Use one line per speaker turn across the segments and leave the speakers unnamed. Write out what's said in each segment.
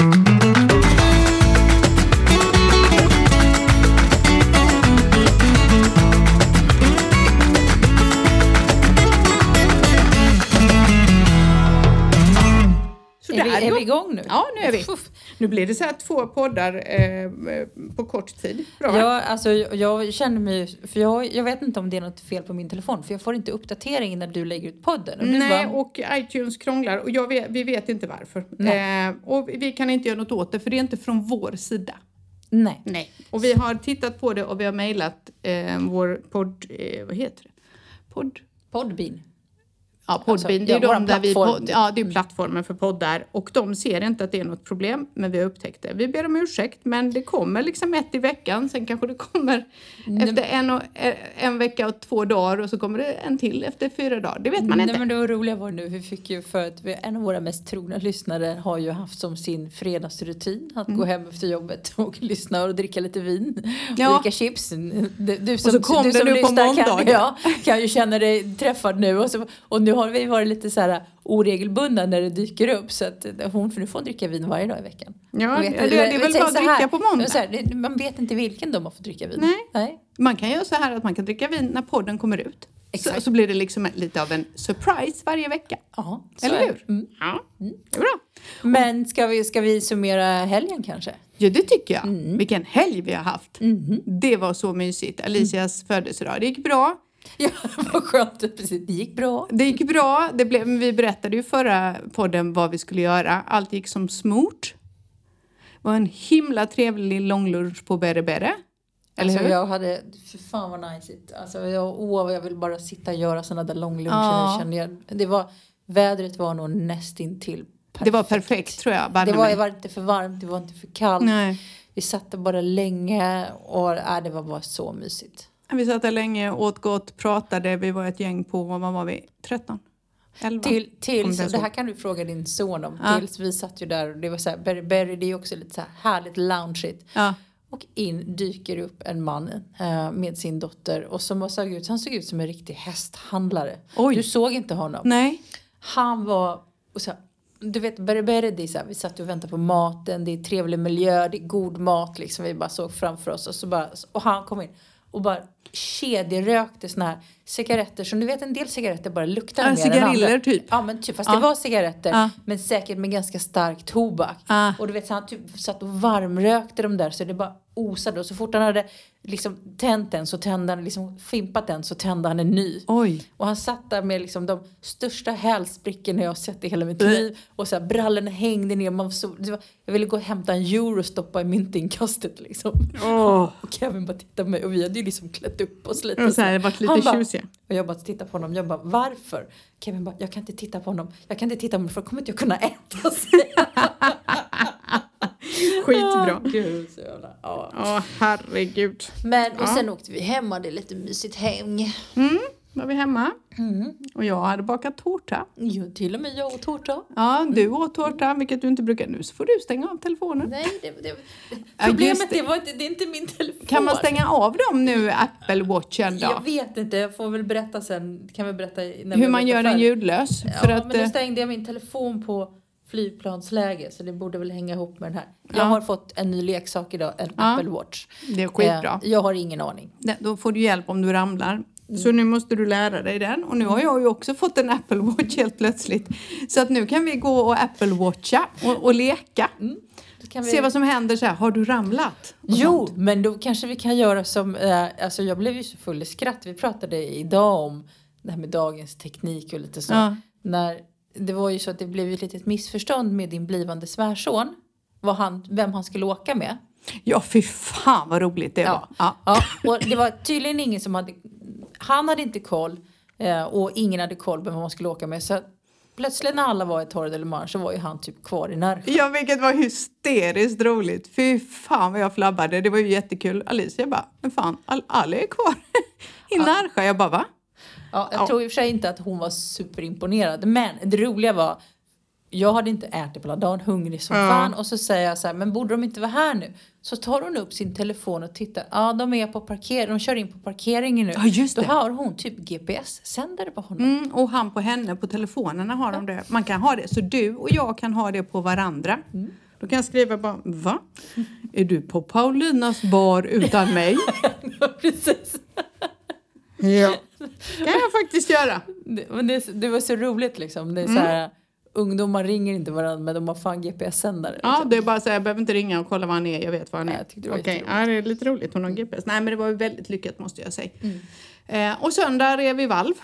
Är nu?
Ja, nu är vi. Nu blir det så här två poddar eh, på kort tid. Bra.
Ja, alltså, jag, känner mig... För jag, jag vet inte om det är något fel på min telefon. För jag får inte uppdatering när du lägger ut podden. Och
Nej,
bara,
och iTunes krånglar och jag vet, vi vet inte varför. Eh, och vi kan inte göra något åt det för det är inte från vår sida.
nej.
Nej. Och vi har tittat på det och vi har mejlat eh, vår podd... Eh, vad heter det? Podd?
Podbean.
Ja, Podbean. det är de där vi,
plattform.
pod, ja, det är plattformen för poddar och de ser inte att det är något problem, men vi har upptäckt det. Vi ber om ursäkt, men det kommer liksom ett i veckan, sen kanske det kommer efter en, och, eh, en vecka och två dagar och så kommer det en till efter fyra dagar. Det vet man inte.
Nej, men det roliga var nu, vi fick ju för att vi, en av våra mest trogna lyssnare har ju haft som sin fredagsrutin att
Mm.
gå hem efter jobbet och lyssna och dricka lite vin och
Ja.
dricka chips. Du, du som,
så kom
du som
på
lyssnar
måndagen.
Kan, ja, kan ju känna dig träffad nu och, så, och nu har vi varit lite så här oregelbundna när det dyker upp så att hon, för nu får hon dricka vin varje dag i veckan.
Ja,
vet
det, det är väl bara att
så här,
dricka på måndag.
Så här, man vet inte vilken de har fått dricka vin.
Nej.
Nej.
Man kan göra så här att man kan dricka vin när podden kommer ut. Så,
Exakt.
så blir det liksom lite av en surprise varje vecka.
Ja, så
Eller hur?
Mm.
Ja, det är bra.
Men ska vi, ska vi summera helgen kanske?
Ja, det tycker jag.
Mm.
Vilken helg vi har haft. Det var så mysigt. Alicias födelsedag. Det gick bra.
Ja, vad skönt. Precis, det gick bra.
Det gick bra. Det blev, vi berättade ju förra podden vad vi skulle göra. Allt gick som smort. Det var en himla trevlig långlunch på Bere Bere. Eller
alltså,
hur?
jag hade, för fan vad nice. Alltså, jag, åh, jag vill bara sitta och göra sådana där långluncher.
Ja.
nu, Kände jag. Det var, vädret var nog nästintill perfekt.
Det var perfekt tror jag.
Det var, det var inte för varmt, det var inte för kallt.
Nej.
Vi satt där bara länge och äh, det var bara så mysigt.
Vi satt där länge, åt gott, pratade. Vi var ett gäng på, vad var vi? 13? 11?
Till, tills,
ens
det här kan du fråga din son om.
Ja.
Tills vi satt ju där och det var så här, Berry Berry det är också lite så här härligt loungeigt.
Ja.
Och in dyker upp en man eh, med sin dotter och som såg ut, han såg ut som en riktig hästhandlare.
Oj.
Du såg inte honom.
Nej.
Han var, och så här, du vet Berry det är så här, vi satt och väntade på maten, det är trevlig miljö, det är god mat liksom. Vi bara såg framför oss och så bara, och han kom in och bara kedjerökte såna här cigaretter som du vet en del cigaretter bara luktar
Ja,
mer än
cigariller
andra.
typ.
Ja men typ, fast
Ja.
det var cigaretter
Ja.
men säkert med ganska stark tobak.
Ja.
Och du vet så han typ satt och varmrökte de där så det bara osade och så fort han hade liksom tänt den så tände han, liksom fimpat den så tände han en ny.
Oj.
Och han satt där med liksom de största hälsprickorna jag har sett i hela mitt liv. Och så här, brallorna hängde ner. Man så, var, jag ville gå och hämta en euro och stoppa i myntinkastet liksom.
Åh.
Och Kevin bara tittade på mig och vi hade ju liksom klätt upp oss lite.
Och så här, varit lite
Han bara-. Och jag bara tittade på honom. Jag bara varför? Kevin bara jag kan inte titta på honom. Jag kan inte titta på honom för då kommer inte jag kunna äta.
Skitbra.
Gud, så jävla, ja.
Åh, herregud.
Men och
Ja.
sen åkte vi hem och hade lite mysigt häng.
Mm, var vi hemma.
Mm.
Och jag hade bakat tårta.
Jo, till och med jag åt tårta.
Ja, du åt tårta, vilket du inte brukar. Nu så får du stänga av telefonen.
Nej, det, det,
Ja,
problemet
det.
det. var inte, det är inte min telefon.
Kan man stänga av dem nu, Apple Watchen
Jag
då?
vet inte, jag får väl berätta sen. Kan vi berätta när
Hur man gör den ljudlös?
Ja,
För att,
men nu
eh,
stängde jag min telefon på flygplansläge så det borde väl hänga ihop med den här.
Ja.
Jag har fått en ny leksak idag, en
Ja.
Apple Watch.
det är skitbra.
Eh, Jag har ingen aning.
Det- Då får du hjälp om du ramlar.
Mm.
Så nu måste du lära dig den. Och nu har jag ju också fått en Apple Watch helt plötsligt. Så att nu kan vi gå och Apple Watcha och, och leka.
Kan vi...
Se vad som händer så här. Har du ramlat? Och
Jo,
sånt.
men då kanske vi kan göra som, eh, alltså jag blev ju så full i skratt. Vi pratade idag om det här med dagens teknik och lite så.
Ja.
När, det var ju så att det blev ett litet missförstånd med din blivande svärson. Vad han, vem han skulle åka med.
Ja, fy fan vad roligt det var.
Ja.
Ja.
Ja, och det var tydligen ingen som hade, han hade inte koll eh, och ingen hade koll på vem man skulle åka med. Så plötsligt när alla var i Torre del Mar så var ju han typ kvar i Närsjö.
Ja, vilket var hysteriskt roligt. Fy fan vad jag flabbade. Det var ju jättekul. Alicia bara, men fan, Al- Ali är kvar i Närsjö. Jag bara, va?
Ja, jag
Ja.
tror i och för sig inte att hon var superimponerad. Men det roliga var, jag hade inte ätit på hela dagen, hungrig som
Ja.
fan. Och så säger jag så här, men borde de inte vara här nu? Så tar hon upp sin telefon och tittar. Ja, de är på parkering. De kör in på parkeringen nu.
Ja, just
Då
det.
har hon typ GPS-sändare på honom.
Mm, och han på henne på telefonerna har de det. Man kan ha det. Så du och jag kan ha det på varandra. Då kan jag skriva bara, va? Är du på Paulinas bar utan mig?
Precis.
Ja. kan jag faktiskt göra.
Det, men det, det var så roligt liksom. Det är så här, ungdomar ringer inte varandra men de har fan GPS-sändare.
Ja,
Liksom.
det är bara så här, jag behöver inte ringa och kolla var han är, jag vet var han är.
jag det var
ja, det är lite roligt, hon har GPS. Nej men det var väldigt lyckat måste jag säga.
Mm.
Eh, och söndag rev vi valv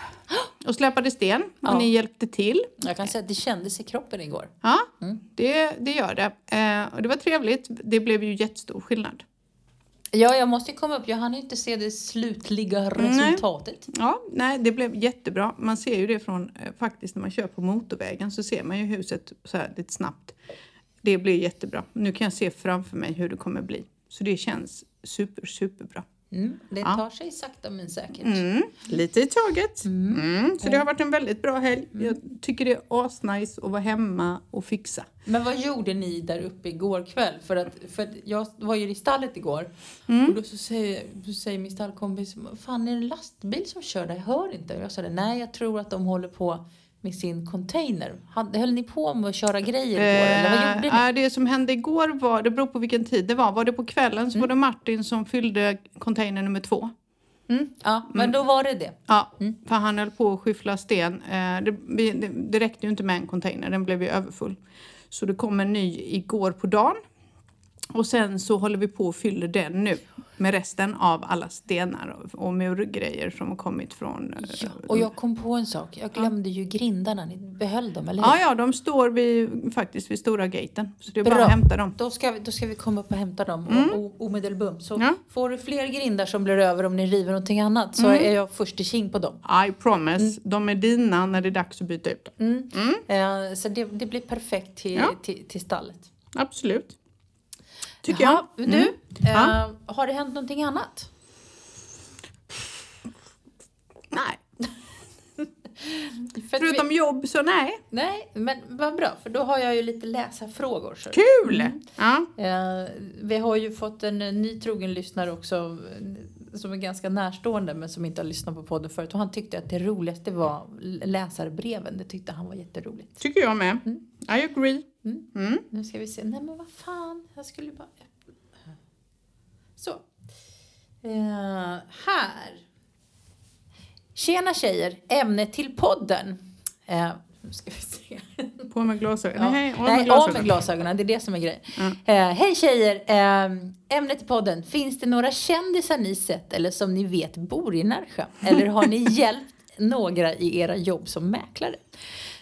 och släpade sten och
Ja.
ni hjälpte till.
Jag kan säga att det kändes i kroppen igår.
Ja,
Mm.
det, det gör det. Eh, och det var trevligt. Det blev ju jättestor skillnad.
Ja, jag måste ju komma upp. Jag hann inte se det slutliga resultatet.
Ja, nej, det blev jättebra. Man ser ju det från, eh, faktiskt när man kör på motorvägen så ser man ju huset så här lite snabbt. Det blir jättebra. Nu kan jag se framför mig hur det kommer bli. Så det känns super, superbra.
Mm, det
Ja.
tar sig sakta men säkert.
Mm, lite i taget. Mm, så det har varit en väldigt bra helg. Jag tycker det är asnice att vara hemma och fixa.
Men vad gjorde ni där uppe igår kväll? För att, för att jag var ju i stallet igår
Mm.
och då så säger, så säger min stallkompis Fan är det en lastbil som kör där? Jag hör inte. Jag sa nej jag tror att de håller på med sin container. Höll ni på med att köra grejer igår eller vad gjorde ni?
Eh, det som hände igår var, det beror på vilken tid det var. Var det på kvällen så var det Martin som fyllde container nummer två.
Mm, ja, men då var det det.
Ja, för han höll på att skyffla sten. Eh, Det, det, det räckte ju inte med en container, den blev ju överfull. Så det kom en ny igår på dagen. Och sen så håller vi på och fyller den nu med resten av alla stenar och, murgrejer som har kommit från... eh,
Ja, och jag kom på en sak. Jag glömde ju grindarna. Ni behöll dem, eller hur?
Ja, ja, de står vid, faktiskt vid stora gaten. Så det är bara
Bra.
att hämta dem.
Då ska, vi, då ska vi komma upp och hämta dem och, omedelbart. Så
Ja.
får du fler grindar som blir över om ni river någonting annat så är jag först i king på dem.
I promise. De är dina när det är dags att byta ut dem.
Eh, så det, det blir perfekt till,
Ja.
till, till stallet.
Absolut. Tycker
Jaha,
jag.
Du,
Mm.
eh,
Ja.
har det hänt någonting annat?
Nej. Förutom
vi,
jobb så nej.
nej, men vad bra för då har jag ju lite läsarfrågor. Så.
Kul! Ja.
Eh, vi har ju fått en eh, ny trogen lyssnare också eh, som är ganska närstående men som inte har lyssnat på podden förut. Och han tyckte att det roligaste var läsarbreven. Det tyckte han var jätteroligt.
Tycker jag med. I agree. Mm.
Nu ska vi se. Nej men vad fan. Jag skulle bara. Eh, här. Tjena tjejer. Ämne till podden. Eh, nu ska vi se.
På med glasögon.
Ja.
Nej, av
Nej,
med
av med
glasögon.
glasögonen. Det är det som är grejen. Eh, Hej tjejer! Eh, ämnet i podden. Finns det några kändisar ni sett eller som ni vet bor i Närsjö? Eller har ni hjälpt några i era jobb som mäklare?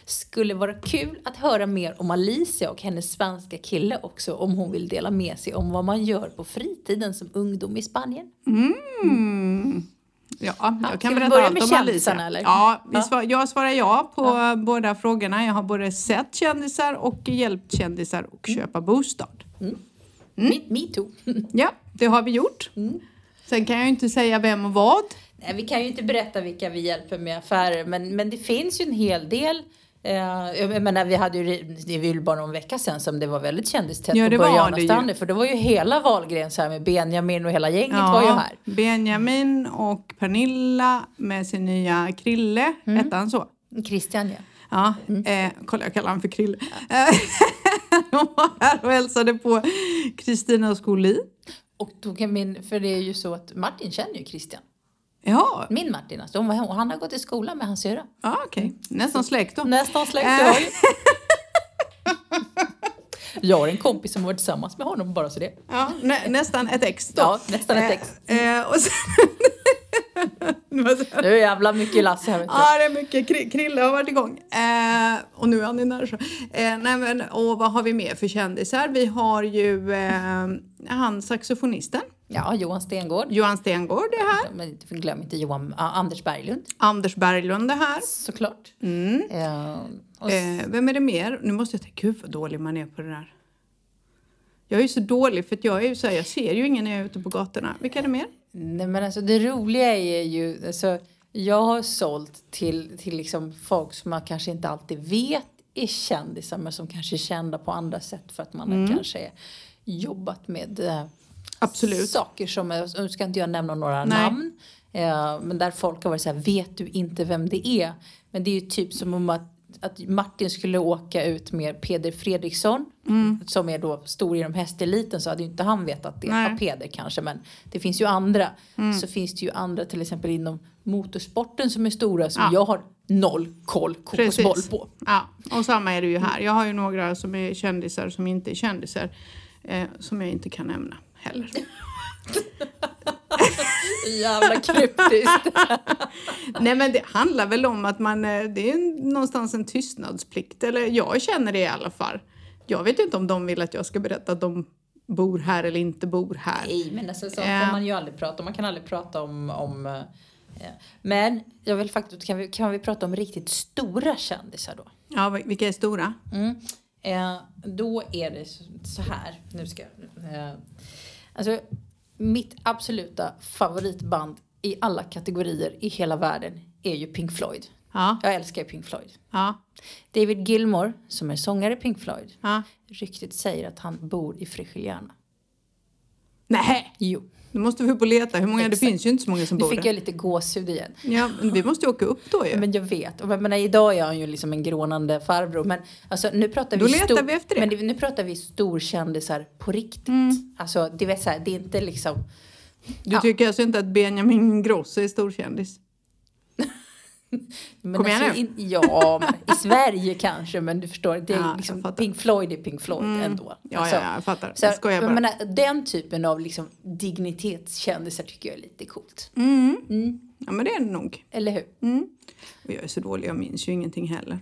Skulle vara kul att höra mer om Alicia och hennes spanska kille också om hon vill dela med sig om vad man gör på fritiden som ungdom i Spanien.
Mm. Ja, jag
ska
kan berätta
börja
allt
med
om
kändisarna,
Alicia.
eller?
Ja, vi
Ja.
Svar, jag svarar ja på båda frågorna. Jag har både sett kändisar och hjälpt kändisar att
Mm.
köpa bostad.
Me, me too.
Ja, det har vi gjort.
Mm.
Sen kan jag ju inte säga vem och vad.
Nej, vi kan ju inte berätta vilka vi hjälper med affärer, men, men det finns ju en hel del. Eh, jag menar, vi hade ju, det var ju bara någon vecka sedan som det var väldigt kändistätt
Ja,
på
ju.
Stanley, för det var ju hela Wahlgren så här med Benjamin och hela gänget var ju här.
Benjamin och Pernilla med sin nya Krille.
Mm.
Hette han så?
Christian ja.
Ja,
Mm.
eh, kolla jag kallar honom för Krille. Eh, De var här och hälsade på Kristina Skolin.
Och då kan min, för det är ju så att Martin känner ju Christian.
Ja,
Min Martin alltså, hon var, han har gått i skolan med hans syrra.
ja okej. Nästan släkt då.
Nästan släkt
Äh.
jag har en kompis som har varit tillsammans med honom bara så det.
Ja, nä, nästan ett ex då.
Ja, nästan ett ex.
Eh, och sen...
Nu är jävla mycket Lasse här.
Ja, det är mycket. Kri- Krille har varit igång. Eh, och nu är han i Närsjö. Eh, nej, men, och vad har vi mer för kändisar? Vi har ju eh, han saxofonisten.
Ja, Johan Stengård.
Johan Stengård är här.
Men glöm inte Johan, Anders Berglund
Anders Berglund är här.
såklart.
Mm.
Eh, och,
Eh, vem är det mer? Nu måste jag tänka, gud vad dålig man är på det där. Jag är ju så dålig för att jag är ju så här, jag ser ju ingen när jag är ute på gatorna. Vilka är det mer?
Nej, men alltså det roliga är ju, alltså, jag har sålt till, till liksom folk som man kanske inte alltid vet är kändisar men som kanske är kända på andra sätt för att man har kanske jobbat med eh,
Absolut.
saker som, är- nu ska inte jag nämna några
Nej.
namn, eh, men där folk har varit så här, vet du inte vem det är? Men det är ju typ som om att att Martin skulle åka ut med Peder Fredriksson som är då stor inom hästeliten så hade ju inte han vetat det. Ja, Peder kanske men det finns ju andra. Så finns det ju andra till exempel inom motorsporten som är stora som
Ja.
jag har noll koll kokosboll på.
Ja, och samma är det ju här. Jag har ju några som är kändisar som inte är kändisar. Eh, som jag inte kan nämna heller.
Jävla kryptiskt.
Nej men det handlar väl om att man, eh, det är någonstans en tystnadsplikt. Eller jag känner det i alla fall. Jag vet inte om de vill att jag ska berätta att de bor här eller inte bor här.
Nej, men alltså, så
Ja.
kan man ju aldrig prata om. Man kan aldrig prata om... om eh, men jag vill faktiskt, kan vi, kan vi prata om riktigt stora kändisar då?
Ja, vilka är stora?
Mm. Eh, då är det så- så här. Nu ska jag... Eh, alltså, mitt absoluta favoritband i alla kategorier i hela världen är ju Pink Floyd.
Ja,
Jag älskar Pink Floyd.
ja,
David Gilmore, som är sångare i Pink Floyd,
ja.
ryktet säger att han bor i Frigiliana.
Nej,
Jo,
nu måste vi upp och leta. Hur många?
Exakt.
Det finns ju inte så många som
nu
bor
fick
där.
jag lite gåshud igen.
Ja, men vi måste ju åka upp då ju.
Men jag vet. Och menar, idag är han ju liksom en grånande farbror. Men alltså, nu pratar
Då
vi
letar
stor,
vi efter det.
Men nu pratar vi storkändisar på riktigt.
Mm.
Alltså, det, vet, så här, det är inte liksom...
Du
Ja.
tycker alltså inte att Benjamin Ingrosso är storkändis?
Men
Kom igen
alltså,
nu.
In, ja, men, i Sverige kanske. Men du förstår, det är
Ja,
liksom. Pink Floyd är Pink Floyd ändå.
Ja,
Alltså,
ja, ja, jag fattar.
Så,
jag skojar
jag
bara.
menar, den typen av liksom, dignitetskändisar tycker jag är lite coolt.
Mm. Ja, men det är det nog.
Eller hur?
Mm. Och jag är så dålig, jag minns ju ingenting heller.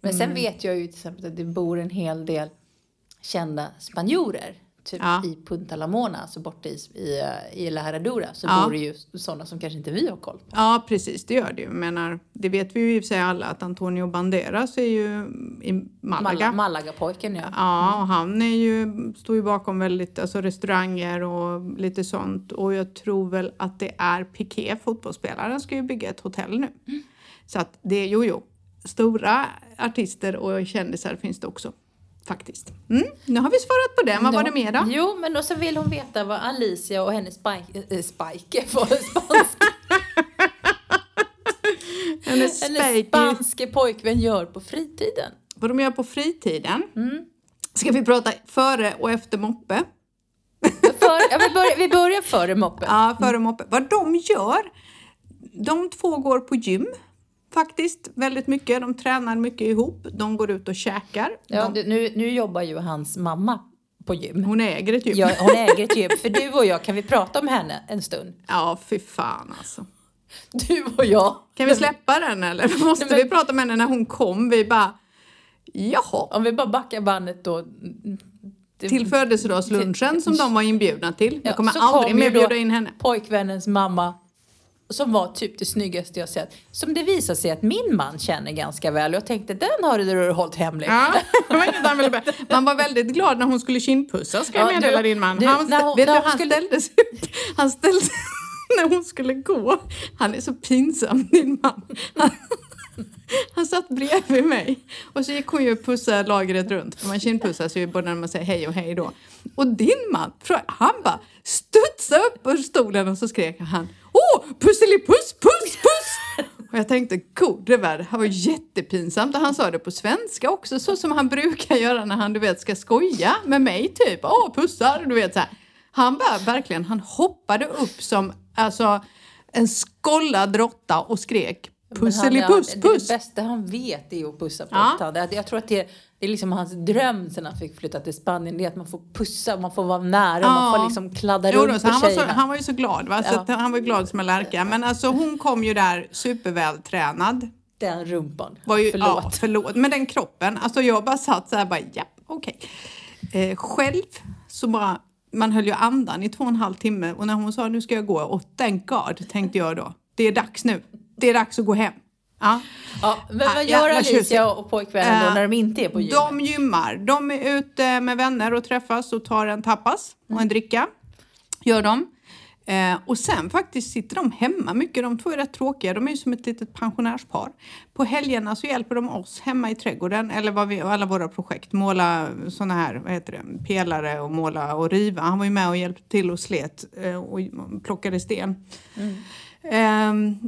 Men
Mm.
sen vet jag ju till exempel att det bor en hel del kända spanjorer. Typ
Ja.
i Punta La Mona, alltså borta i, i, i La Herradura, så
Ja.
bor det ju sådana som kanske inte vi har koll på.
Ja, precis, det gör det ju. Menar, det vet vi ju i och för sig alla att Antonio Banderas är ju i Malaga.
Mal- Malaga-pojken ja.
Ja, och han är ju, står ju bakom väldigt, alltså restauranger och lite sånt. Och jag tror väl att det är Piqué, fotbollsspelaren, ska ju bygga ett hotell nu.
Mm.
Så att det jo, jo, stora artister och kändisar finns det också. Faktiskt. Mm, nu har vi svarat på den. Vad var det mer då?
Jo, men då så vill hon veta vad Alicia och hennes spike, äh, spike var spansk,
Hennes
spanske pojkvän gör på fritiden.
vad de gör på fritiden.
Mm.
Ska vi prata före och efter moppe?
För, ja, vi, börjar, vi börjar före moppen.
Ja, före moppe. Vad de gör? De två går på gym. Faktiskt väldigt mycket. De tränar mycket ihop. De går ut och käkar.
Ja,
de,
nu, nu jobbar ju hans mamma på gym.
hon äger ett gym.
Ja, hon äger ett gym. För du och jag, kan vi prata om henne en stund?
Ja, fy fan alltså.
Du och jag.
Kan vi släppa den eller måste
Nej, men-
vi prata med henne när hon kom? Vi bara, jaha.
Om vi bara backar bandet då. Det-
Till födelsedagslunchen som de var inbjudna till. Jag
Ja,
kommer
så
aldrig mer bjuda in henne.
Pojkvännens mamma. Som var typ det snyggaste jag sett. Som det visar sig att min man känner ganska väl. Jag tänkte den har du hållit hemlig.
Ja, var. Man var väldigt glad när hon skulle kindpussas ska jag
Ja,
meddela din man.
du,
han,
när hon-
vet
när
du, han
skulle-
ställde sig upp. Han ställde sig när hon skulle gå. Han är så pinsam din man. Han, han satt bredvid mig och så gick hon ju och pussade lagret runt. För man kindpussas ju både när man säger hej och hej då. Och din man, han bara studsade upp ur stolen och så skrek han Åh, pusselipuss, puss, puss! Och jag tänkte, gode värld, det här var jättepinsamt. Och han sa det på svenska också, så som han brukar göra när han, du vet, ska skoja med mig typ. Åh, pussar, du vet så här. Han bara, verkligen, han hoppade upp som, alltså, en skollad råtta och skrek pusselipuss, puss.
Det bästa han vet är att pussa på
Ja.
ja. Jag tror att det är, det är liksom hans dröm sen han fick flytta till Spanien. Det är att man får pussa, man får vara nära, man får liksom kladda
Jo
runt
så han, var så, han var ju så glad, va? Så
Ja.
att han var glad som en lärka. Men alltså hon kom ju där supervältränad.
Den rumpan.
Var ju,
Förlåt.
Ja, förlåt. Men den kroppen, alltså jag bara satt så här bara, ja, okej. Eh, själv så bara, man höll ju andan i två och en halv timme och när hon sa nu ska jag gå, och thank God, tänkte jag då. Det är dags nu. Det är dags att gå hem. Ja.
Ja, men vad gör Alicia och pojkvännen då
Eh,
när de inte är på gymmet?
De gymmar. De är ute med vänner och träffas och tar en tapas och en dricka. Gör de. Eh, och sen faktiskt sitter de hemma mycket. De två är rätt tråkiga. De är ju som ett litet pensionärspar. På helgerna så hjälper de oss hemma i trädgården eller vad vi, alla våra projekt. Måla såna här, vad heter det, pelare och måla och riva. Han var ju med och hjälpte till och slet eh, och plockade sten. Ehm,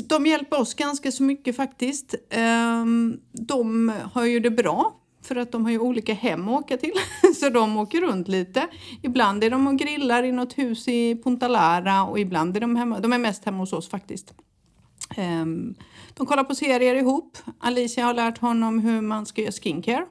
De hjälper oss ganska så mycket faktiskt. Ehm, De har ju det bra för att de har ju olika hem att åka till. Så de åker runt lite. Ibland är de och grillar i något hus i Punta Lara och ibland är de hemma. De är mest hemma hos oss faktiskt. Ehm, De kollar på serier ihop. Alicia har lärt honom hur man ska göra skincare.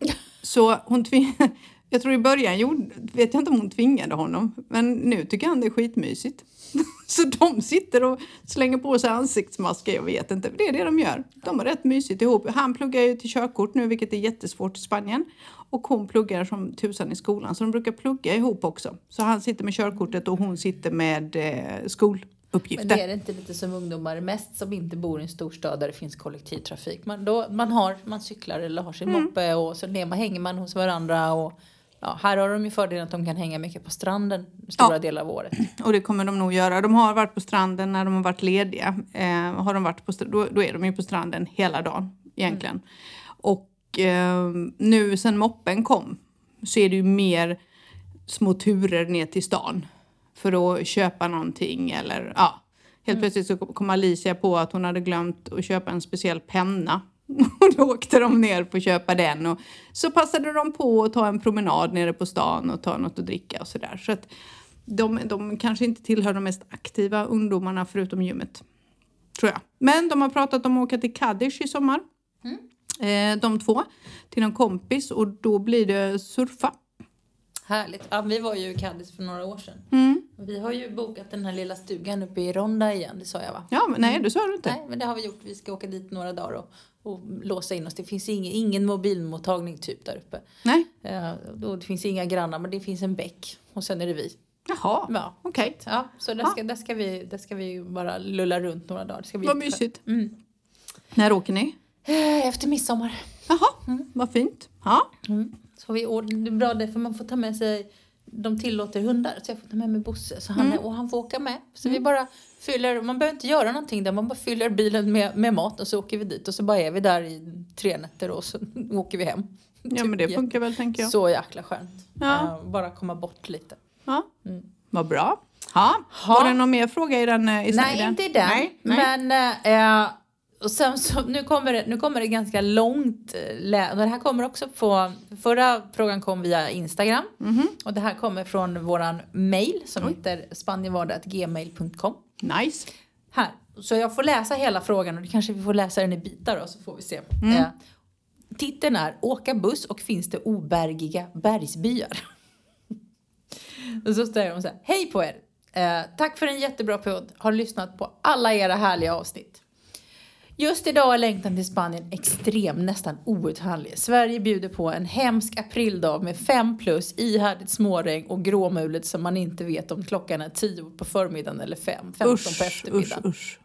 Så hon tving... Jag tror i början gjorde, vet jag inte om hon tvingade honom, men nu tycker han det är skitmysigt. Så de sitter och slänger på sig ansiktsmasker, jag vet inte. Det är det de gör. De har rätt mysigt ihop. Han pluggar ju till körkort nu, vilket är jättesvårt i Spanien. Och hon pluggar som tusan i skolan, så de brukar plugga ihop också. Så han sitter med körkortet och hon sitter med eh, skoluppgifter.
Men det är det inte lite som ungdomar mest som inte bor i en storstad där det finns kollektivtrafik. Man, då, man, har, man cyklar eller har sin moppe och så ner, man hänger man hos varandra. Och, ja, här har de ju fördelen att de kan hänga mycket på stranden stora
Ja.
delar av året.
Och det kommer de nog göra. De har varit på stranden när de har varit lediga. Eh, har de varit på, då, då är de ju på stranden hela dagen egentligen. Och eh, nu sen moppen kom så är det ju mer små turer ner till stan för att köpa någonting eller ja. Helt plötsligt så kom Alicia på att hon hade glömt att köpa en speciell penna. Och då åkte de ner för att köpa den och så passade de på att ta en promenad nere på stan och ta något att dricka och sådär. Så att de, de kanske inte tillhör de mest aktiva ungdomarna förutom gymmet. Tror jag. Men de har pratat om att åka till Kadish i sommar. Eh, de två. Till någon kompis och då blir det surfa.
Härligt. Ja, vi var ju i Cadiz för några år sedan.
Mm.
Vi har ju bokat den här lilla stugan uppe i Ronda igen, det sa jag va?
Ja, men nej det sa du inte.
Nej, men det har vi gjort. Vi ska åka dit några dagar och, och låsa in oss. Det finns ingen, ingen mobilmottagning typ där uppe.
Nej.
Eh, och det finns inga grannar, men det finns en bäck. Och sen är det vi.
Jaha,
Ja,
okej.
ja så där
Ja.
ska, där, ska vi, där ska vi bara lulla runt några dagar. Det ska bli
Vad mysigt.
Mm.
När åker ni?
Eh, Efter midsommar.
Jaha, vad fint. Ja.
Mm. Så vi, och det är bra det för man får ta med sig de tillåter hundar så jag får ta med mig Bosse så han, är, och han får åka med. Så vi bara fyller, man behöver inte göra någonting där, man bara fyller bilen med, med mat och så åker vi dit och så bara är vi där i tre nätter och så åker vi hem.
ja, men det
Typ,
funkar väl tänker jag.
Så jäkla skönt.
Ja.
Eh, bara komma bort lite.
Ja.
Mm.
Vad bra. Ja.
Ha.
Var det någon mer fråga i den? eh, I
Nej, inte i den.
Nej, nej.
Men eh, och sen så, nu, kommer det, nu kommer det ganska långt. eh, det här kommer också på, förra frågan kom via Instagram.
Mhm.
Och det här kommer från våran mail som heter spanienvardag.gmail.com.
Nice.
Här. Så jag får läsa hela frågan och det kanske vi får läsa den i bitar då så får vi se.
Mm.
Eh, titeln är Åka buss och finns det obergiga bergsbyar? och så står de så här. Hej på er! Eh, tack för en jättebra podd. Har lyssnat på alla era härliga avsnitt. Just idag är längtan till Spanien extrem, nästan outhärdlig. Sverige bjuder på en hemsk aprildag med 5 plus, ihärdigt småregn och gråmulet som man inte vet om klockan är 10 på förmiddagen eller 5, 15 på
Usch, usch,
eftermiddagen.
usch.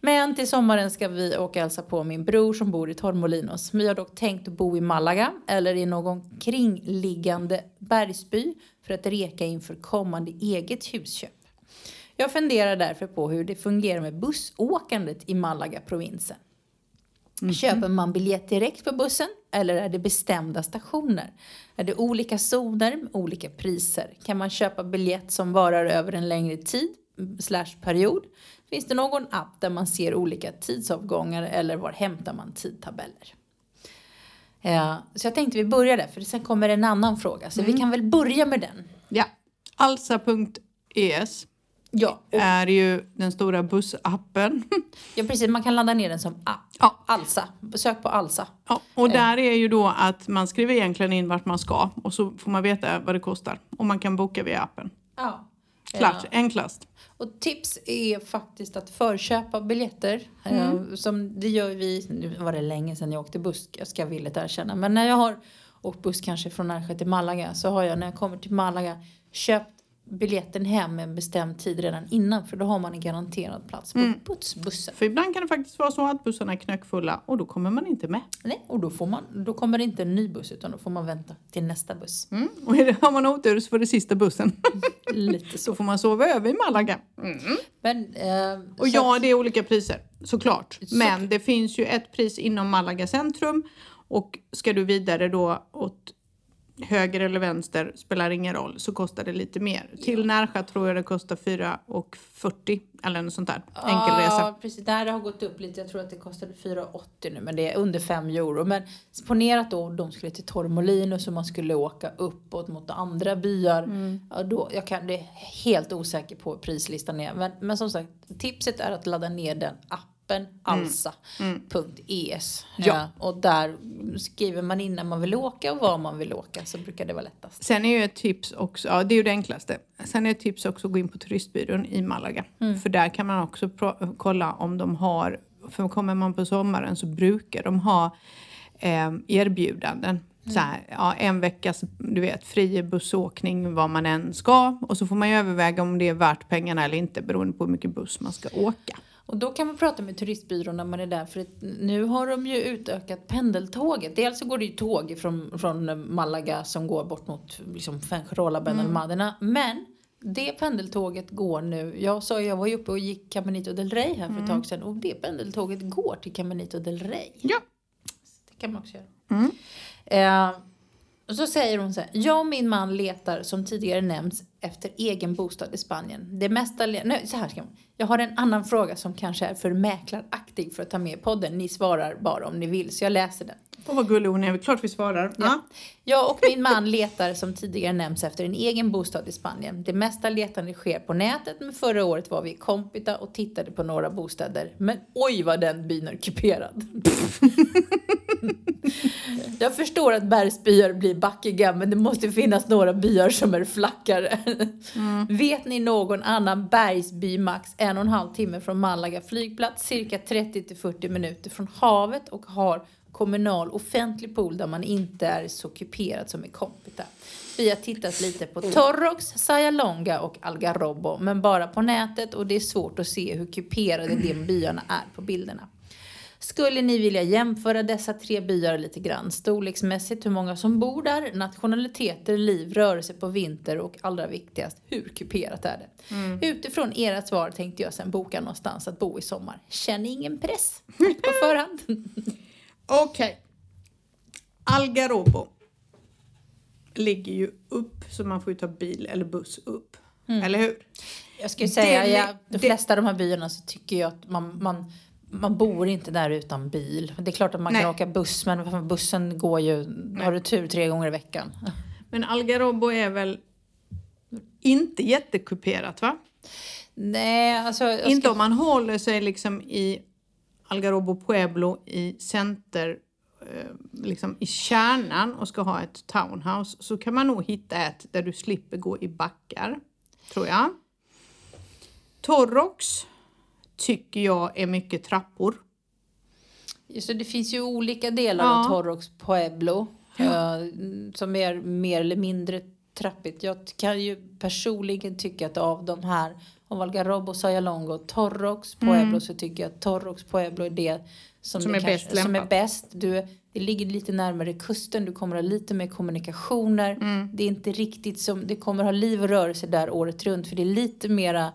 Men till sommaren ska vi åka hälsa på min bror som bor i Torremolinos. Vi har dock tänkt att bo i Malaga eller i någon kringliggande bergsby för att reka inför kommande eget husköp. Jag funderar därför på hur det fungerar med bussåkandet i Malaga-provinsen. Köper man biljett direkt på bussen eller är det bestämda stationer? Är det olika zoner med olika priser? Kan man köpa biljett som varar över en längre tid slash period? Finns det någon app där man ser olika tidsavgångar eller var hämtar man tidtabeller? Eh, så jag tänkte vi börjar där för sen kommer en annan fråga så vi kan väl börja med den.
Ja. Alsa.es
Ja, och,
är ju den stora bussappen.
ja precis man kan ladda ner den som app.
Ja.
Alsa, sök på Alsa.
Ja, och där är ju då att man skriver egentligen in vart man ska och så får man veta vad det kostar. Och man kan boka via appen.
Ja.
Klart, enklast.
Och tips är faktiskt att förköpa biljetter. Eh, som det gör vi, nu var det länge sedan jag åkte buss, jag ska villigt erkänna. Men när jag har åkt buss kanske från Närsjö till Malaga så har jag när jag kommer till Malaga köpt biljetten hem en bestämd tid redan innan. För då har man en garanterad plats på bussbussen.
För ibland kan det faktiskt vara så att bussarna är knöckfulla och då kommer man inte med.
Nej, och då, får man, då kommer det inte en ny buss utan då får man vänta till nästa buss.
Mm. Och det, har man otur så får det sista bussen.
Lite så.
så får man sova över i Malaga. Mm.
Men, eh,
Och ja,
att-
det är olika priser såklart.
Så-
Men det finns ju ett pris inom Malaga centrum och ska du vidare då åt höger eller vänster spelar ingen roll, så kostar det lite mer. Till Närsjö tror jag det kostar 4,40 eller något sånt där. Enkelresa.
Ja, precis. Där har gått upp lite. Jag tror att det kostade 4,80 nu, men det är under 5 euro. Men ponera att då de skulle till Torremolinos och man skulle åka uppåt mot andra byar.
Mm.
Ja, då, jag kan, det är helt osäker på hur prislistan är. Men, men som sagt, tipset är att ladda ner den appen alsa.es.
Mm. Ja.
Ja, och där skriver man in när man vill åka och var man vill åka så brukar det vara lättast.
Sen är ju ett tips också, ja det är ju det enklaste. Sen är ett tips också att gå in på turistbyrån i Malaga. För där kan man också kolla om de har, för kommer man på sommaren så brukar de ha eh, erbjudanden. Så här, ja, en veckas du vet, fri bussåkning var man än ska och så får man ju överväga om det är värt pengarna eller inte beroende på hur mycket buss man ska åka.
Och då kan man prata med turistbyrån när man är där för nu har de ju utökat pendeltåget. Dels så går det ju tåg från, från Malaga som går bort mot liksom Fuengirola, Benalmádena. Men det pendeltåget går nu. Jag sa jag var ju uppe och gick Caminito del Rey här för ett tag sedan och det pendeltåget går till Caminito del Rey.
Ja.
Det kan man också göra. Eh, och så säger hon så här. Jag och min man letar som tidigare nämnts efter egen bostad i Spanien. Det mesta... Nej, så här ska man. Jag har en annan fråga som kanske är för mäklaraktig för att ta med i podden. Ni svarar bara om ni vill, så jag läser den.
Åh vad gullig hon är, klart vi svarar. Ja.
Jag och min man letar som tidigare nämnts efter en egen bostad i Spanien. Det mesta letandet sker på nätet men förra året var vi i Compita och tittade på några bostäder. Men oj vad den byn är kuperad. Jag förstår att bergsbyar blir backiga men det måste finnas några byar som är flackare. Vet ni någon annan bergsby max en och en halv timme från Malaga flygplats, cirka 30 till 40 minuter från havet och har kommunal offentlig pool där man inte är så kuperad som i Compita. Vi har tittat lite på Torrox, Sayalonga och Algarrobo men bara på nätet och det är svårt att se hur kuperade de byarna är på bilderna. Skulle ni vilja jämföra dessa tre byar lite grann? Storleksmässigt, hur många som bor där, nationaliteter, liv, rörelse på vinter och allra viktigast, hur kuperat är det? Utifrån era svar tänkte jag sen boka någonstans att bo i sommar. Känn ingen press på förhand.
Okej. Algarobo ligger ju upp så man får ju ta bil eller buss upp. Eller hur?
Jag skulle säga,
Det-
ja, de
det-
flesta av de här byarna så tycker jag att man, man, man bor inte där utan bil. Det är klart att man
Nej.
kan åka buss, men bussen går ju, har du tur, tre gånger i veckan.
Men Algarobo är väl inte jättekuperat va?
Nej, alltså... ska-
Inte om man håller sig liksom i Algarobo Pueblo i center, eh, liksom i kärnan och ska ha ett townhouse så kan man nog hitta ett där du slipper gå i backar, tror jag. Torrox tycker jag är mycket trappor.
Så det finns ju olika delar
Ja.
av Torrox Pueblo eh, som är mer eller mindre trappigt. Jag kan ju personligen tycka att av de här, av Algarrobo, Sayalongo och Torrox Pueblo så tycker jag att Torrox Pueblo är det som,
Som är
kanske,
bäst
som är bäst. Du, det ligger lite närmare kusten, du kommer ha lite mer kommunikationer. Det är inte riktigt som, det kommer ha liv och rörelse där året runt för det är lite mera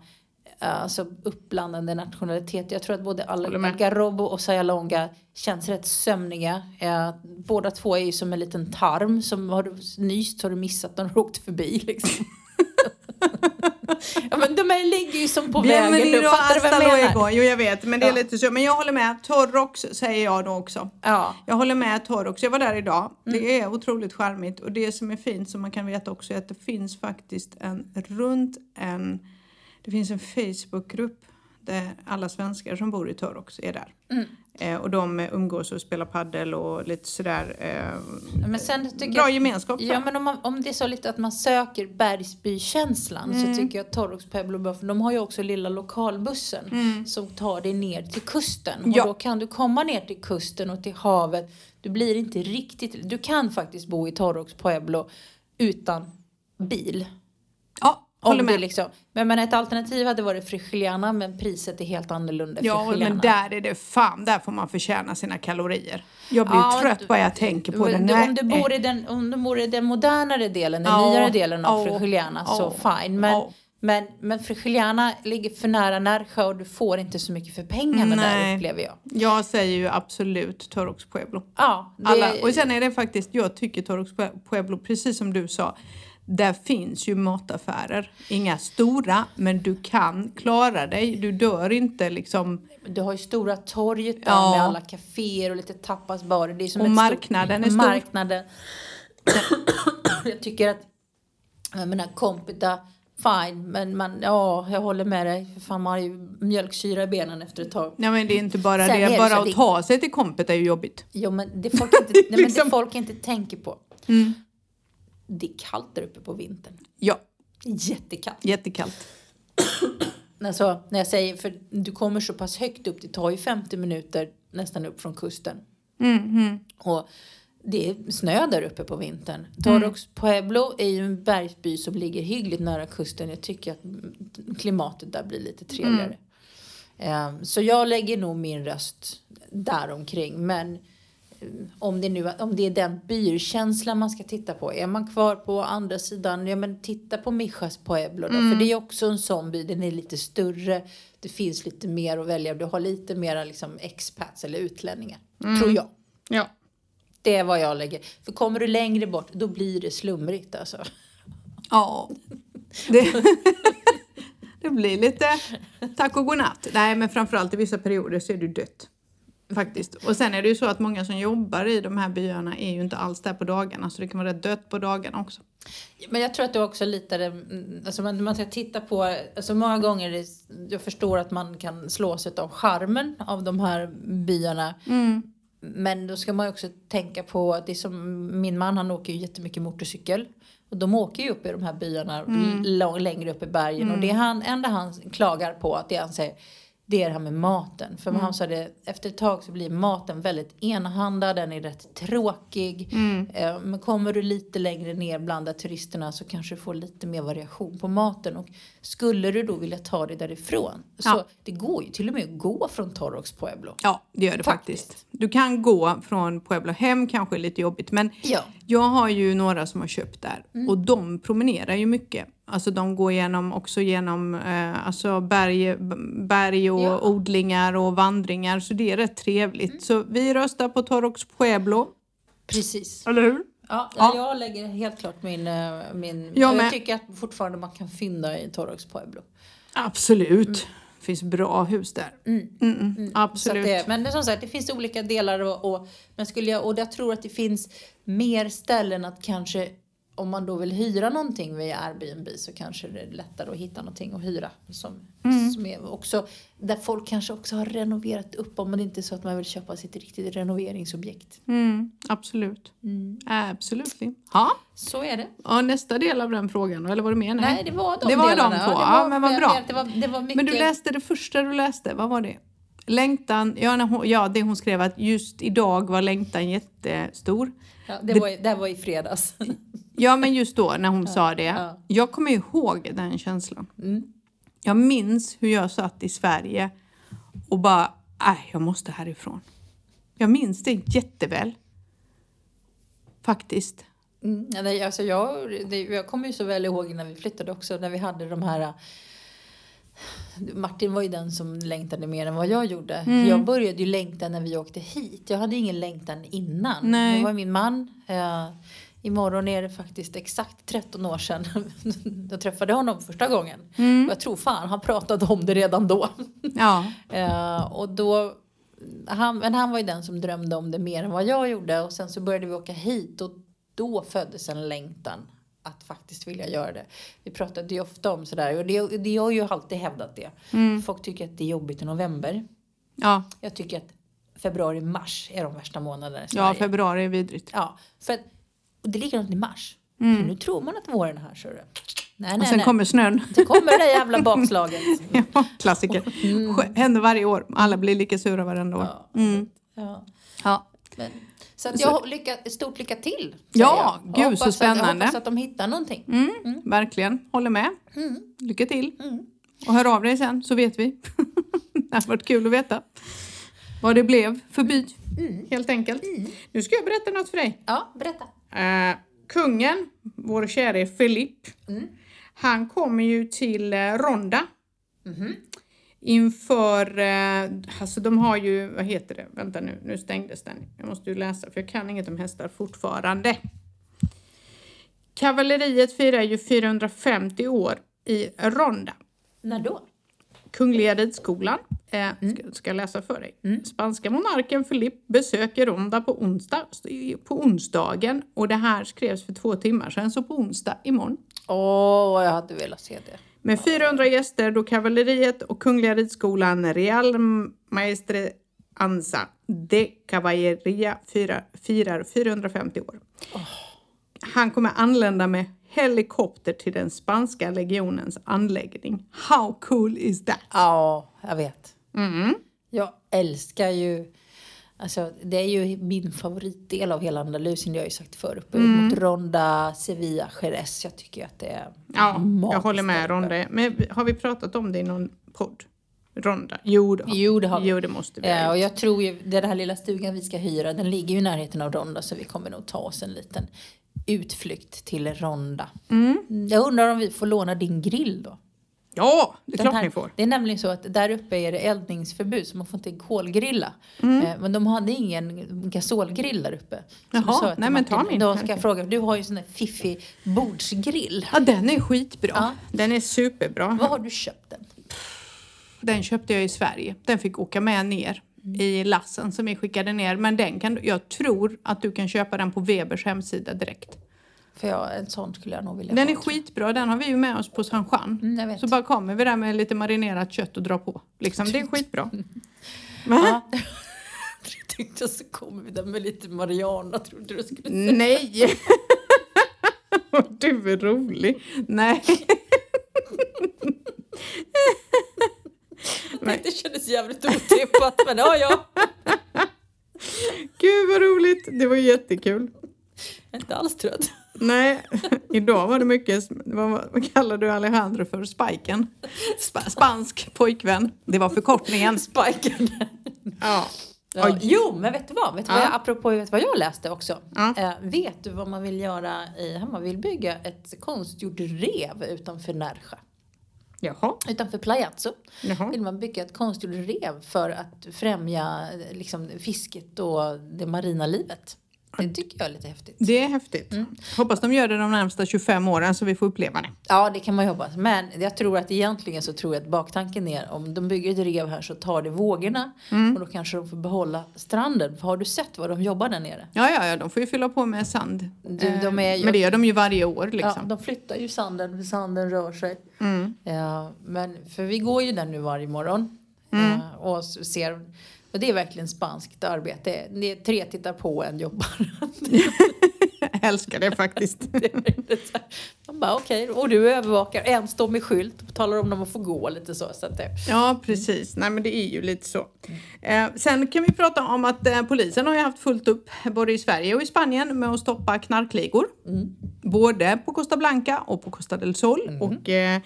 alltså uppblandande nationalitet. Jag tror att både Al-
Håller med.
Algarrobo och Sayalonga känns rätt sömniga. Eh, båda två är ju som en liten tarm som har du nyst har du missat när du åkt förbi liksom. ja men de är, ligger ju som på vägen. Du
Bienvenido
fattar du vad jag menar?
luego. Jo jag vet, men det är
Ja.
lite så. Men jag håller med. Torrox säger jag då också.
Ja.
Jag håller med Torrox. Jag var där idag.
Mm.
Det är otroligt charmigt. Och det som är fint som man kan veta också är att det finns faktiskt en runt en... Det finns en Facebookgrupp där alla svenskar som bor i Torrox är där.
Mm.
Eh, och de eh, umgås och spelar paddel och lite sådär. Eh,
Men sen tycker
bra
jag,
gemenskap.
Ja men om, man, om det är så lite att man söker Bergsbykänslan
Mm.
så tycker jag att Torrox Pueblo för de har ju också lilla lokalbussen som tar dig ner till kusten.
Mm. Ja.
Och då kan du komma ner till kusten och till havet. Du blir inte riktigt, du kan faktiskt bo i Torrox Pueblo utan bil.
ja,
Om det
med.
liksom, men, men ett alternativ hade varit Frigiliana men priset är helt annorlunda.
Ja, men där är det fan, där får man förtjäna sina kalorier. Jag blir
Ja,
trött bara jag tänker på det.
Om, du bor i den, om du bor i den modernare delen, den
Ja,
nyare delen av
ja,
Frigiliana så fine. Men. Men, men Frigiliana ligger för nära Närsjö och du får inte så mycket för pengarna
Nej.
där upplever jag.
Jag säger ju absolut Torrox Pueblo.
Ja, det,
Alla, och sen är det faktiskt, jag tycker Torrox Pueblo, precis som du sa, där finns ju mataffärer. Inga stora, men du kan klara dig. Du dör inte liksom.
Du har ju stora torget där
Ja.
med alla kaféer och lite tapasbarer. Det är som
Och
ett
marknaden
stort,
är stor.
Marknaden. jag tycker att, jag menar Compita, fine, men man, ja, jag håller med dig. Fan, man har ju mjölksyra i benen efter ett tag.
Nej men det är inte bara
Sen
det,
det
bara att
det-
ta sig till kompet är ju jobbigt.
Jo, men det folk inte, nej, men
Liksom.
det folk inte tänker på.
Mm.
Det är kallt där uppe på vintern.
Ja,
Jättekallt.
jättekallt.
Alltså, när jag säger, för du kommer så pass högt upp, det tar ju 50 minuter nästan upp från kusten.
Mm, mm.
Och det är snö där uppe på vintern. Torrox Pueblo är ju en bergsby som ligger hyggligt nära kusten. Jag tycker att klimatet där blir lite trevligare. Ehm, så jag lägger nog min röst där omkring. Men om det, nu, om det är den byrkänslan man ska titta på. Är man kvar på andra sidan, ja men titta på Mijas Pueblo då. För det är också en sån by, den är lite större. Det finns lite mer att välja. Du har lite mera liksom expats eller utlänningar. Tror jag.
Ja.
Det är vad jag lägger. För kommer du längre bort, då blir det slumrigt alltså.
Ja. Det, det blir lite tack och godnatt. Nej men framförallt i vissa perioder så är det dött. Faktiskt. Och sen är det ju så att många som jobbar i de här byarna är ju inte alls där på dagarna så det kan vara rätt dött på dagarna också.
Men jag tror att det också lite, mm, alltså man, man ska titta på, alltså många gånger, är det- jag förstår att man kan slås av charmen av de här byarna. Men då ska man också tänka på att det är som min man han åker ju jättemycket motorcykel. Och de åker ju upp i de här byarna lång, längre upp i bergen. Och det han, enda han klagar på att det han säger det är det här med maten. För han sa det, efter ett tag så blir maten väldigt enahanda, den är rätt tråkig. Eh, Men kommer du lite längre ner bland turisterna så kanske du får lite mer variation på maten. Och skulle du då vilja ta dig därifrån, så
Ja.
det går ju till och med att gå från Torrox Pueblo.
Ja, det gör det faktiskt.
Faktiskt.
Du kan gå från Pueblo hem, kanske lite jobbigt men
Ja.
jag har ju några som har köpt där och de promenerar ju mycket. Alltså de går igenom, också genom eh, alltså berg, berg och
Ja.
odlingar och vandringar så det är rätt trevligt. Så vi röstar på Torrox Pueblo.
Precis.
Eller hur?
Ja,
Ja.
jag lägger helt klart min... eh, min
Jag
jag tycker att fortfarande man kan fynda i Torrox Pueblo.
Absolut.
Mm.
Det finns bra hus där. Mm, mm,
Så att
Absolut.
det, men som sagt, det finns olika delar och, och, men skulle jag, och jag tror att det finns mer ställen att kanske om man då vill hyra någonting via Airbnb så kanske det är lättare att hitta någonting att hyra. Som,
Mm.
som är också, där folk kanske också har renoverat upp om det inte är så att man vill köpa sitt riktigt renoveringsobjekt.
Mm, absolut. Absolut. Ja.
Så är det.
Och nästa del av den frågan eller var det mer?
Nej, det var de
Det var de
delarna.
två.
det
Ja,
var-
men vad bra.
Det var, det var mycket...
Men du läste det första du läste, vad var det? Längtan, ja, när hon, ja det hon skrev att just idag var längtan jättestor.
Ja, det, var, det var i fredags.
Ja men just då när hon sa det.
ja.
Jag kommer ihåg den känslan.
Mm.
Jag minns hur jag satt i Sverige och bara, nej jag måste härifrån. Jag minns det jätteväl. Faktiskt.
Mm, nej, alltså jag, det, jag kommer ju så väl ihåg när vi flyttade också, när vi hade de här... Martin var ju den som längtade mer än vad jag gjorde.
Mm.
Jag började ju längta när vi åkte hit. Jag hade ingen längtan innan.
Nej.
Det var min man. Eh, imorgon är det faktiskt exakt 13 år sedan jag träffade honom första gången.
Mm.
Och jag tror fan han pratade om det redan då.
Ja.
Eh, och då, han, men han var ju den som drömde om det mer än vad jag gjorde. Och sen så började vi åka hit och då föddes en längtan att faktiskt vilja göra det. Vi pratade ju ofta om sådär och det, det jag har ju alltid hävdat det. Folk tycker att det är jobbigt i november.
Ja.
Jag tycker att februari, mars är de värsta månaderna i
ja,
Sverige.
februari är vidrigt.
Ja, för att, och det är likadant i mars. För nu tror man att våren är här. Så det. Nej,
Och
nej,
sen
nej.
kommer snön.
Sen kommer det jävla bakslaget.
Ja, klassiker. Sk- Händer varje år. Alla blir lika sura varenda år. Mm.
Ja.
Ja.
Men, så att jag lycka, stort lycka till.
Ja,
jag.
Gud, så
hoppas Att, jag
spännande.
hoppas att de hittar någonting.
Mm, Verkligen, håller med.
Mm.
Lycka till. Och hör av dig sen så vet vi. det har varit kul att veta vad det blev för by. Helt enkelt. Nu ska jag berätta något för dig.
Ja, berätta.
Eh, kungen, vår käre Filip, Han kommer ju till eh, Ronda. Inför, eh, alltså de har ju, vad heter det, vänta nu, nu stängdes den. Jag måste ju läsa för jag kan inget om hästar fortfarande. Kavalleriet firar ju 450 år i Ronda.
När då?
Kungliga ridskolan, eh, ska, ska jag läsa för dig. Spanska monarken Filip besöker Ronda på, onsdag, på onsdagen och det här skrevs för två timmar sedan, så på onsdag imorgon.
Åh, jag hade velat se det.
Med 400 gäster då kavalleriet och Kungliga ridskolan Real Maestre Anza de Caballeria firar, firar 450 år. Han kommer anlända med helikopter till den spanska legionens anläggning. How cool is that?
Ja, jag vet.
Mm.
Jag älskar ju... Alltså, det är ju min favoritdel av hela Andalusien. Det har jag ju sagt förut. Upp
Mm.
Mot Ronda, Sevilla, Jerez. Jag tycker att det är
Ja, jag håller med. Ronda. Men har vi pratat om det i någon podd? Ronda? Jo, det, har.
Jo, det har vi.
Jo, det måste vi.
Ja,
ha
och jag tror ju, den här lilla stugan vi ska hyra, den ligger ju i närheten av Ronda så vi kommer nog ta oss en liten utflykt till Ronda.
Mm.
Jag undrar om vi får låna din grill då?
Ja, det är
Den
klart
här,
ni får.
Det är nämligen så att där uppe är det eldningsförbud så man får inte kolgrilla.
Mm.
Eh, men de hade ingen gasolgrill där uppe. Så
Jaha,
sa att
nej, men ta min.
Då ska jag fråga, du har ju sån där fiffig bordsgrill.
Ja, den är skitbra.
Ja.
Den är superbra.
Var har du köpt den?
Den köpte jag i Sverige. Den fick åka med ner i lassen som vi skickade ner. Men den kan, jag tror att du kan köpa den på Webers hemsida direkt.
För jag, en sån skulle jag nog vilja
Den
ha.
är skitbra. Den har vi ju med oss på San Juan.
Mm.
Så bara kommer vi där med lite marinerat kött och drar på. Liksom, det är skitbra.
Ja. Jag tänkte så kommer vi där med lite Mariana, trodde du skulle säga.
Nej! du är rolig. Nej. Nej.
Det kändes jävligt otippat, men ja, ja.
Gud vad roligt. Det var jättekul.
Jag är inte alls trött.
Nej, idag var det mycket, vad, vad kallar du Alejandro för? Spiken? Spa, spansk pojkvän. Det var förkortningen.
Spiken.
Ja.
Ja, jo, men vet du vad? Vet du
Ja.
vad jag, apropå vet vad jag läste också?
Ja.
Eh, vet du vad man vill göra i, man vill bygga ett konstgjort rev utanför Nerja.
Jaha.
Utanför Playazzo
Jaha.
vill man bygga ett konstgjort rev för att främja liksom, fisket och det marina livet. Det tycker jag är lite häftigt.
Det är häftigt. Hoppas de gör det de närmsta 25 åren så vi får uppleva det.
Ja, det kan man ju hoppas. Men jag tror att egentligen så tror jag att baktanken är om de bygger ett rev här så tar det vågorna och då kanske de får behålla stranden. För har du sett vad de jobbar där nere?
Ja, ja, ja, de får ju fylla på med sand.
Du,
Eh,
de är ju-
Men det gör de ju varje år
Ja,
liksom.
de flyttar ju sanden för sanden rör sig.
Mm.
Ja, men för vi går ju där nu varje morgon
Mm.
ja, och ser och det är verkligen spanskt arbete. Det är tre tittar på en jobbar.
Jag älskar det faktiskt.
Det. Man bara okej, och du övervakar. En står med skylt och talar om när man får gå lite så. så att det,
Ja, precis. Nej, men det är ju lite så. Eh, sen kan vi prata om att eh, polisen har ju haft fullt upp både i Sverige och i Spanien med att stoppa knarkligor. Både på Costa Blanca och på Costa del Sol. Och eh,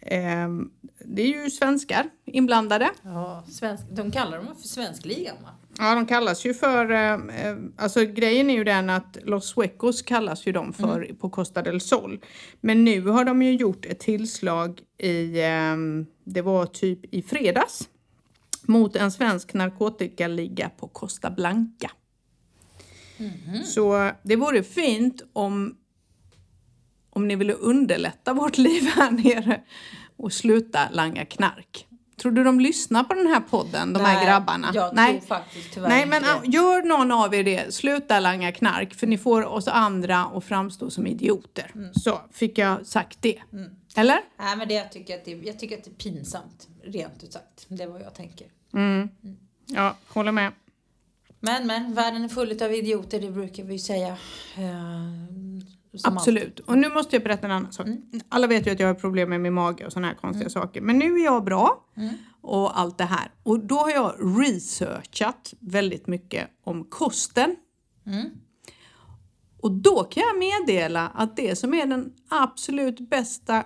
ehm, det är ju svenskar inblandade.
ja, svensk, de kallar dem för svenskligan va?
Ja, de kallas ju för... Eh, eh, alltså grejen är ju den att Los Suecos kallas ju de för på Costa del Sol. Men nu har de ju gjort ett tillslag i... Eh, det var typ i fredags. Mot en svensk narkotikaliga på Costa Blanca. Så det vore fint om om ni ville underlätta vårt liv här nere och sluta langa knark. Tror du de lyssnar på den här podden, de här
Nej,
grabbarna?
jag tror faktiskt tyvärr
Nej,
inte
men ah, gör någon av er det. Sluta langa knark, för ni får oss andra att framstå som idioter.
Mm.
Så fick jag sagt det. Eller?
Nej men det jag tycker att det, jag tycker att det är pinsamt, rent ut sagt. Det är vad jag tänker.
Ja, håller med.
Men men, världen är full av idioter, det brukar vi ju säga.
Absolut. Och nu måste jag berätta en annan sak.
Mm.
Alla vet ju att jag har problem med min mage och sådana här konstiga saker. Men nu är jag bra
Mm.
och allt det här. Och då har jag researchat väldigt mycket om kosten.
Mm.
Och då kan jag meddela att det som är den absolut bästa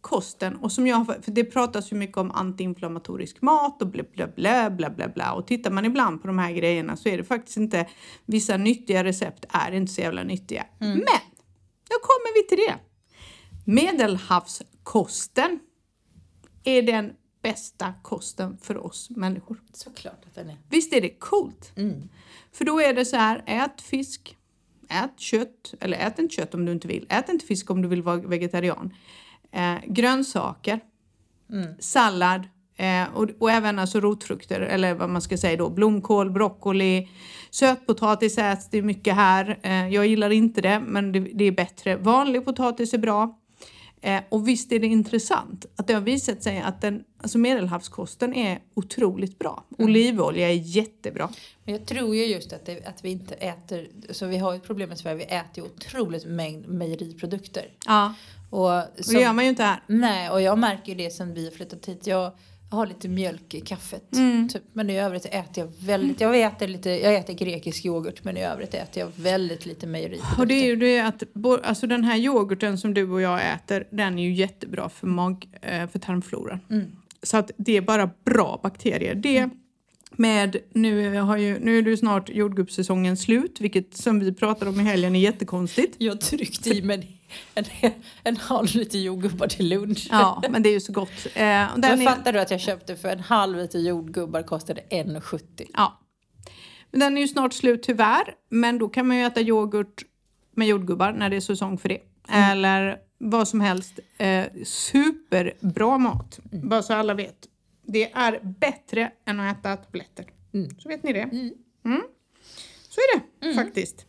kosten och som jag, för det pratas ju mycket om antiinflammatorisk mat och bla bla bla bla bla bla och tittar man ibland på de här grejerna så är det faktiskt inte, vissa nyttiga recept är inte så jävla nyttiga. Men, då kommer vi till det. Medelhavskosten är den bästa kosten för oss människor.
Såklart att den är.
Visst är det coolt?
Mm.
För då är det så här, ät fisk, ät kött, eller ät inte kött om du inte vill. Ät inte fisk om du vill vara vegetarian. Eh, grönsaker,
Mm.
sallad eh, och, och även alltså rotfrukter eller vad man ska säga då. Blomkål, broccoli, sötpotatis äts det mycket här. Eh, jag gillar inte det men det, det är bättre. Vanlig potatis är bra. Eh, och visst är det intressant att det har visat sig att den, alltså medelhavskosten är otroligt bra. Olivolja är jättebra.
Men jag tror ju just att, det, att vi inte äter, så vi har ett problem i Sverige, vi äter ju otroligt mängd mejeriprodukter.
Ja,
Och
och
som,
det gör man ju inte här.
Nej, och jag märker ju det sen vi flyttat hit. Jag har lite mjölk i kaffet.
Mm.
Typ. Men i övrigt äter jag väldigt, jag äter lite, jag äter grekisk yoghurt men i övrigt äter jag väldigt lite mejeriprodukter.
Och det är ju det att alltså den här yoghurten som du och jag äter, den är ju jättebra för, mag, eh, för tarmfloran.
Mm.
Så att det är bara bra bakterier. Det med, nu, har ju, nu är det ju snart jordgubbssäsongen slut, vilket som vi pratade om i helgen är jättekonstigt.
Jag tryckte i mig en, en, halv liter jordgubbar till lunch.
Ja, men det är ju så gott. Eh,
Men
är,
fattar du att jag köpte för en halv liter jordgubbar kostade 1,70.
ja. Men den är ju snart slut tyvärr, men då kan man ju äta yoghurt med jordgubbar när det är säsong för det. Eller vad som helst. Eh, superbra mat, bara så alla vet. Det är bättre än att äta tabletter.
Mm.
Så vet ni det. Mm. Så är det faktiskt.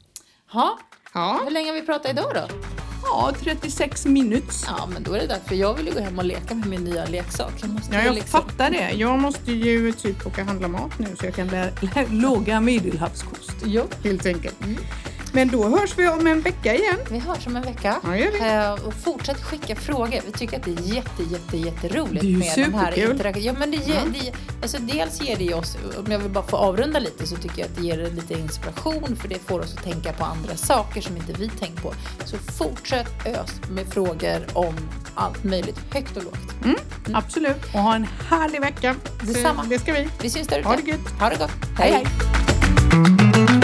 Ha,
Ja.
hur länge har vi pratat idag då?
ja, 36 minutes.
Ja, men då är det dags för jag vill ju gå hem och leka med min nya leksak. Jag måste
Ja, jag
liksom...
fattar det. Jag måste ju typ åka och handla mat nu så jag kan lä- laga medelhavskost.
Jo,
Helt enkelt. Men då hörs vi om en vecka igen.
vi hörs om en vecka.
Ja, gör vi.
Eh, och fortsätt skicka frågor. Vi tycker att det är jätte, jätte, jätteroligt med de här
superkul.
interaktionerna. Ja, men det ger, det, alltså dels ger det oss, om jag vill bara få avrunda lite, så tycker jag att det ger lite inspiration för det får oss att tänka på andra saker som inte vi tänkt på. Så fortsätt ös med frågor om allt möjligt, högt och lågt.
Absolut. Och ha en härlig vecka.
Detsamma.
Det ska vi.
Vi syns där ute.
Ha det gött.
Ha det gott.
Hej, hej.